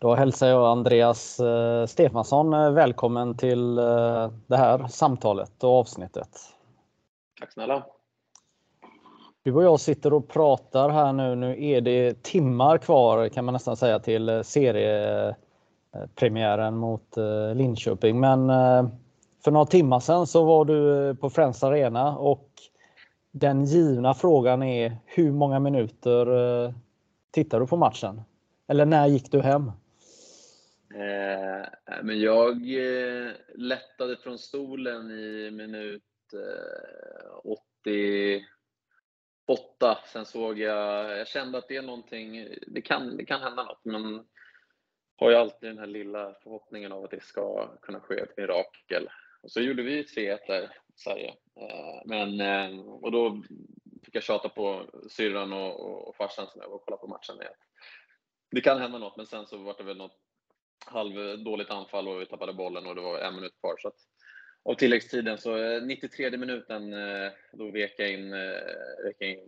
Då hälsar jag Andreas eh, Stefansson eh, välkommen till eh, det här samtalet och avsnittet. Tack snälla. Du och jag sitter och pratar här nu. Nu är det timmar kvar kan man nästan säga till seriepremiären mot Linköping. Men för några timmar sedan så var du på Friends Arena och den givna frågan är hur många minuter tittar du på matchen? Eller när gick du hem? Eh, men jag eh, lättade från stolen i minut eh, 88. Sen såg jag, jag kände att det är någonting, det kan, det kan hända något, men har ju alltid den här lilla förhoppningen av att det ska kunna ske ett mirakel. Och så gjorde vi 3-1 där, Sverige. Eh, men, eh, och då fick jag tjata på syrran och, och, och farsan som jag var och kollade på matchen med. Det kan hända något, men sen så var det väl något halvdåligt anfall och vi tappade bollen och det var en minut kvar. Så att, av tilläggstiden, så eh, 93 minuten, eh, då vek jag in, eh, vek jag in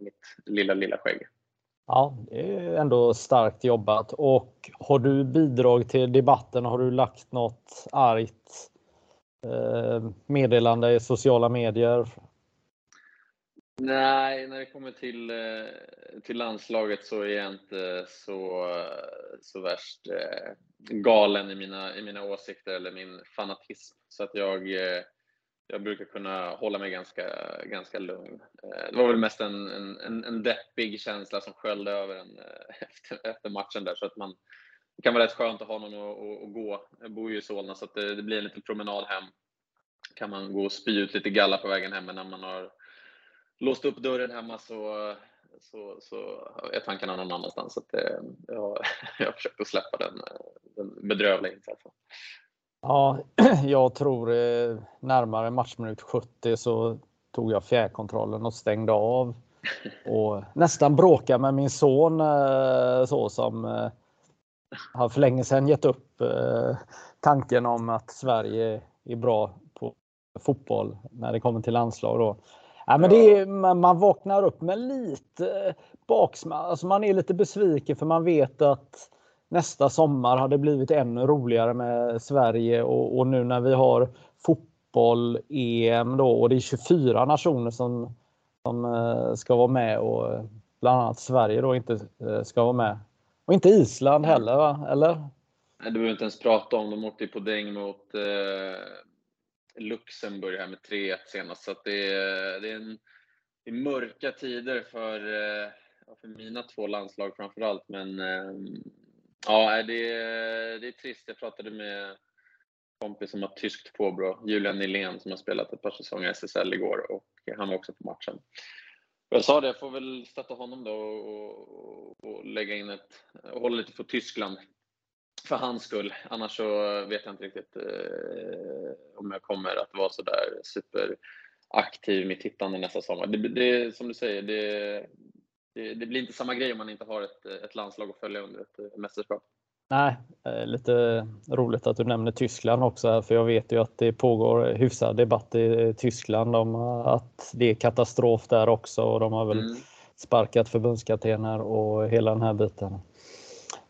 mitt lilla, lilla skägg. Ja, det är ändå starkt jobbat. Och har du bidragit till debatten? Har du lagt något argt meddelande i sociala medier Nej, när det kommer till, eh, till landslaget så är jag inte så, eh, så värst eh, galen i mina, i mina åsikter eller min fanatism. Så att jag, jag brukar kunna hålla mig ganska, ganska lugn. Det var väl mest en, en, en deppig känsla som sköljde över en efter, efter matchen där. Så att man, det kan vara rätt skönt att ha någon att, att, att gå. Jag bor ju i Solna så att det, det blir en liten promenad hem. Kan man gå och spy ut lite galla på vägen hem när man har låst upp dörren hemma så, så, så är tankarna någon annanstans. Så att, eh, jag, jag har försökt att släppa den, den bedrövliga insatsen. Ja, jag tror eh, närmare matchminut 70 så tog jag fjärrkontrollen och stängde av och nästan bråkade med min son eh, så som har för länge sedan gett upp tanken om att Sverige är bra på fotboll när det kommer till landslag. Då. Ja, men det är, man vaknar upp med lite baksmälla. Alltså man är lite besviken för man vet att nästa sommar hade blivit ännu roligare med Sverige och, och nu när vi har fotboll, EM då och det är 24 nationer som, som eh, ska vara med och bland annat Sverige då inte eh, ska vara med. Och inte Island heller va? Eller? Nej, du behöver inte ens prata om. De åkte på däng mot eh, Luxemburg här med 3-1 senast. Så det, är, det, är en, det är mörka tider för, eh, för mina två landslag framför allt. Men ehm, ja, det, är, det är trist. Jag pratade med en kompis som har tyskt påbrå, Julian Nylén, som har spelat ett par säsonger i SSL igår och han var också på matchen. Jag sa det, jag får väl stötta honom då och, och, och lägga in ett, och hålla lite för Tyskland för hans skull. Annars så vet jag inte riktigt eh, om jag kommer att vara så där superaktiv mitt tittande nästa sommar. Det, det, som du säger, det, det, det, blir inte samma grej om man inte har ett, ett landslag att följa under ett mästerskap. Nej, eh, lite roligt att du nämner Tyskland också, för jag vet ju att det pågår hyfsad debatt i Tyskland om att det är katastrof där också och de har väl mm. sparkat förbundskaptener och hela den här biten.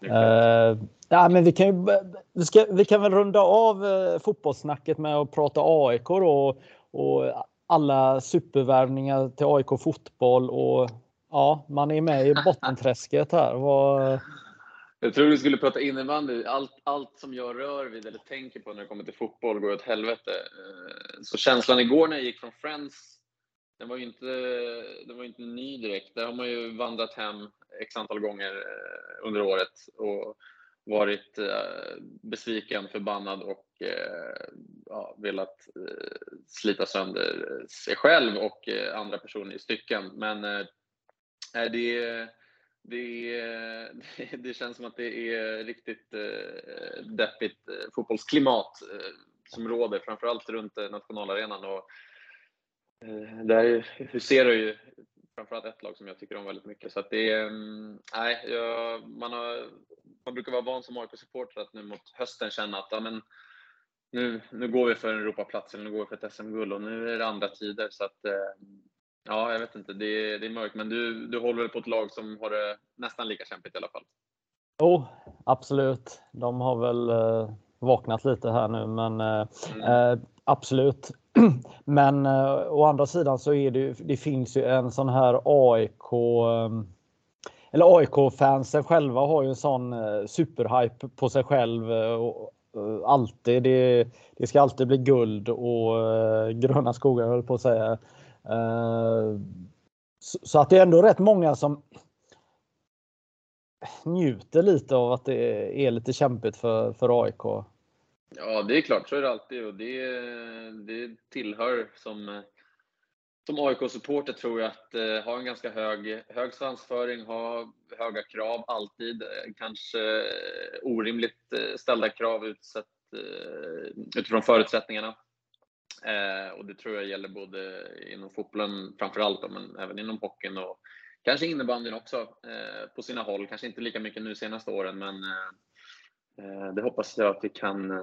Uh, ja, men vi, kan ju, vi, ska, vi kan väl runda av uh, fotbollssnacket med att prata AIK då, och alla supervärvningar till AIK fotboll och ja, man är med i bottenträsket här. Vad... Jag tror du skulle prata innebandy. Allt, allt som jag rör vid eller tänker på när det kommer till fotboll går åt helvete. Eh, så känslan igår när jag gick från Friends den var ju inte, den var inte ny direkt. Där har man ju vandrat hem x antal gånger eh, under året och varit eh, besviken, förbannad och eh, ja, velat slita sönder sig själv och andra personer i stycken. Men det, det, det känns som att det är riktigt deppigt fotbollsklimat som råder, framförallt runt nationalarenan. Och där huserar ju framförallt ett lag som jag tycker om väldigt mycket. Så det är, mm, nej, jag, man, har, man brukar vara van som AIK-supporter att nu mot hösten känna att ja, men, nu, nu går vi för en Europaplats eller nu går vi för ett SM-guld och nu är det andra tider. Så att, eh, ja, jag vet inte, det, det är mörkt. Men du, du håller väl på ett lag som har det nästan lika kämpigt i alla fall? Jo, absolut. De har väl eh, vaknat lite här nu, men eh, mm. eh, absolut. Men eh, å andra sidan så är det, det finns ju en sån här AIK ehm, eller AIK-fansen själva har ju en sån eh, superhype på sig själv. Eh, och, eh, alltid. Det, det, ska alltid bli guld och gröna skogar höll på att säga. Ehm, så att det är ändå rätt många som njuter lite av att det är lite kämpigt för, för AIK. Ja, det är klart, så är det alltid och det, det tillhör som, som AIK-supporter tror jag att eh, ha en ganska hög, hög svansföring, ha höga krav alltid, eh, kanske orimligt eh, ställda krav utsett, eh, utifrån förutsättningarna. Eh, och det tror jag gäller både inom fotbollen framför allt, men även inom hockeyn och kanske innebandyn också eh, på sina håll. Kanske inte lika mycket nu senaste åren, men det hoppas jag att vi kan, eh,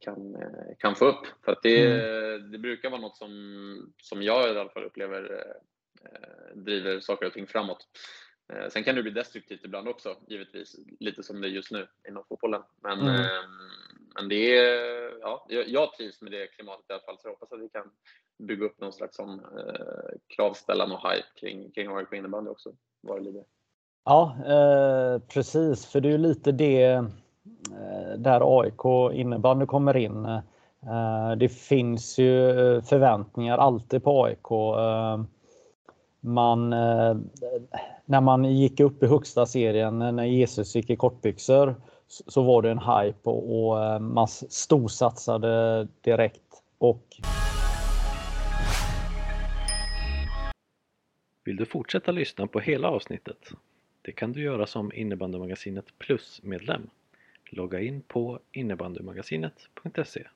kan, eh, kan få upp. För att det, mm. det brukar vara något som, som jag i alla fall upplever driver saker och ting framåt. Sen kan det bli destruktivt ibland också, givetvis, lite som det är just nu inom fotbollen. Men, mm. men det är, ja, jag trivs med det klimatet i alla fall, så jag hoppas att vi kan bygga upp någon slags sån, eh, kravställan och hype kring, kring AIK innebandy också, vad det lider. Ja, eh, precis, för det är ju lite det Eh, Eh, där AIK innebandy kommer in. Eh, eh, det finns ju förväntningar alltid på AIK. Man, när man gick upp i högsta serien, när Jesus gick i kortbyxor, så var det en hype och man storsatsade direkt. Och Vill du fortsätta lyssna på hela avsnittet? Det kan du göra som Innebandymagasinet Plus-medlem. Logga in på innebandymagasinet.se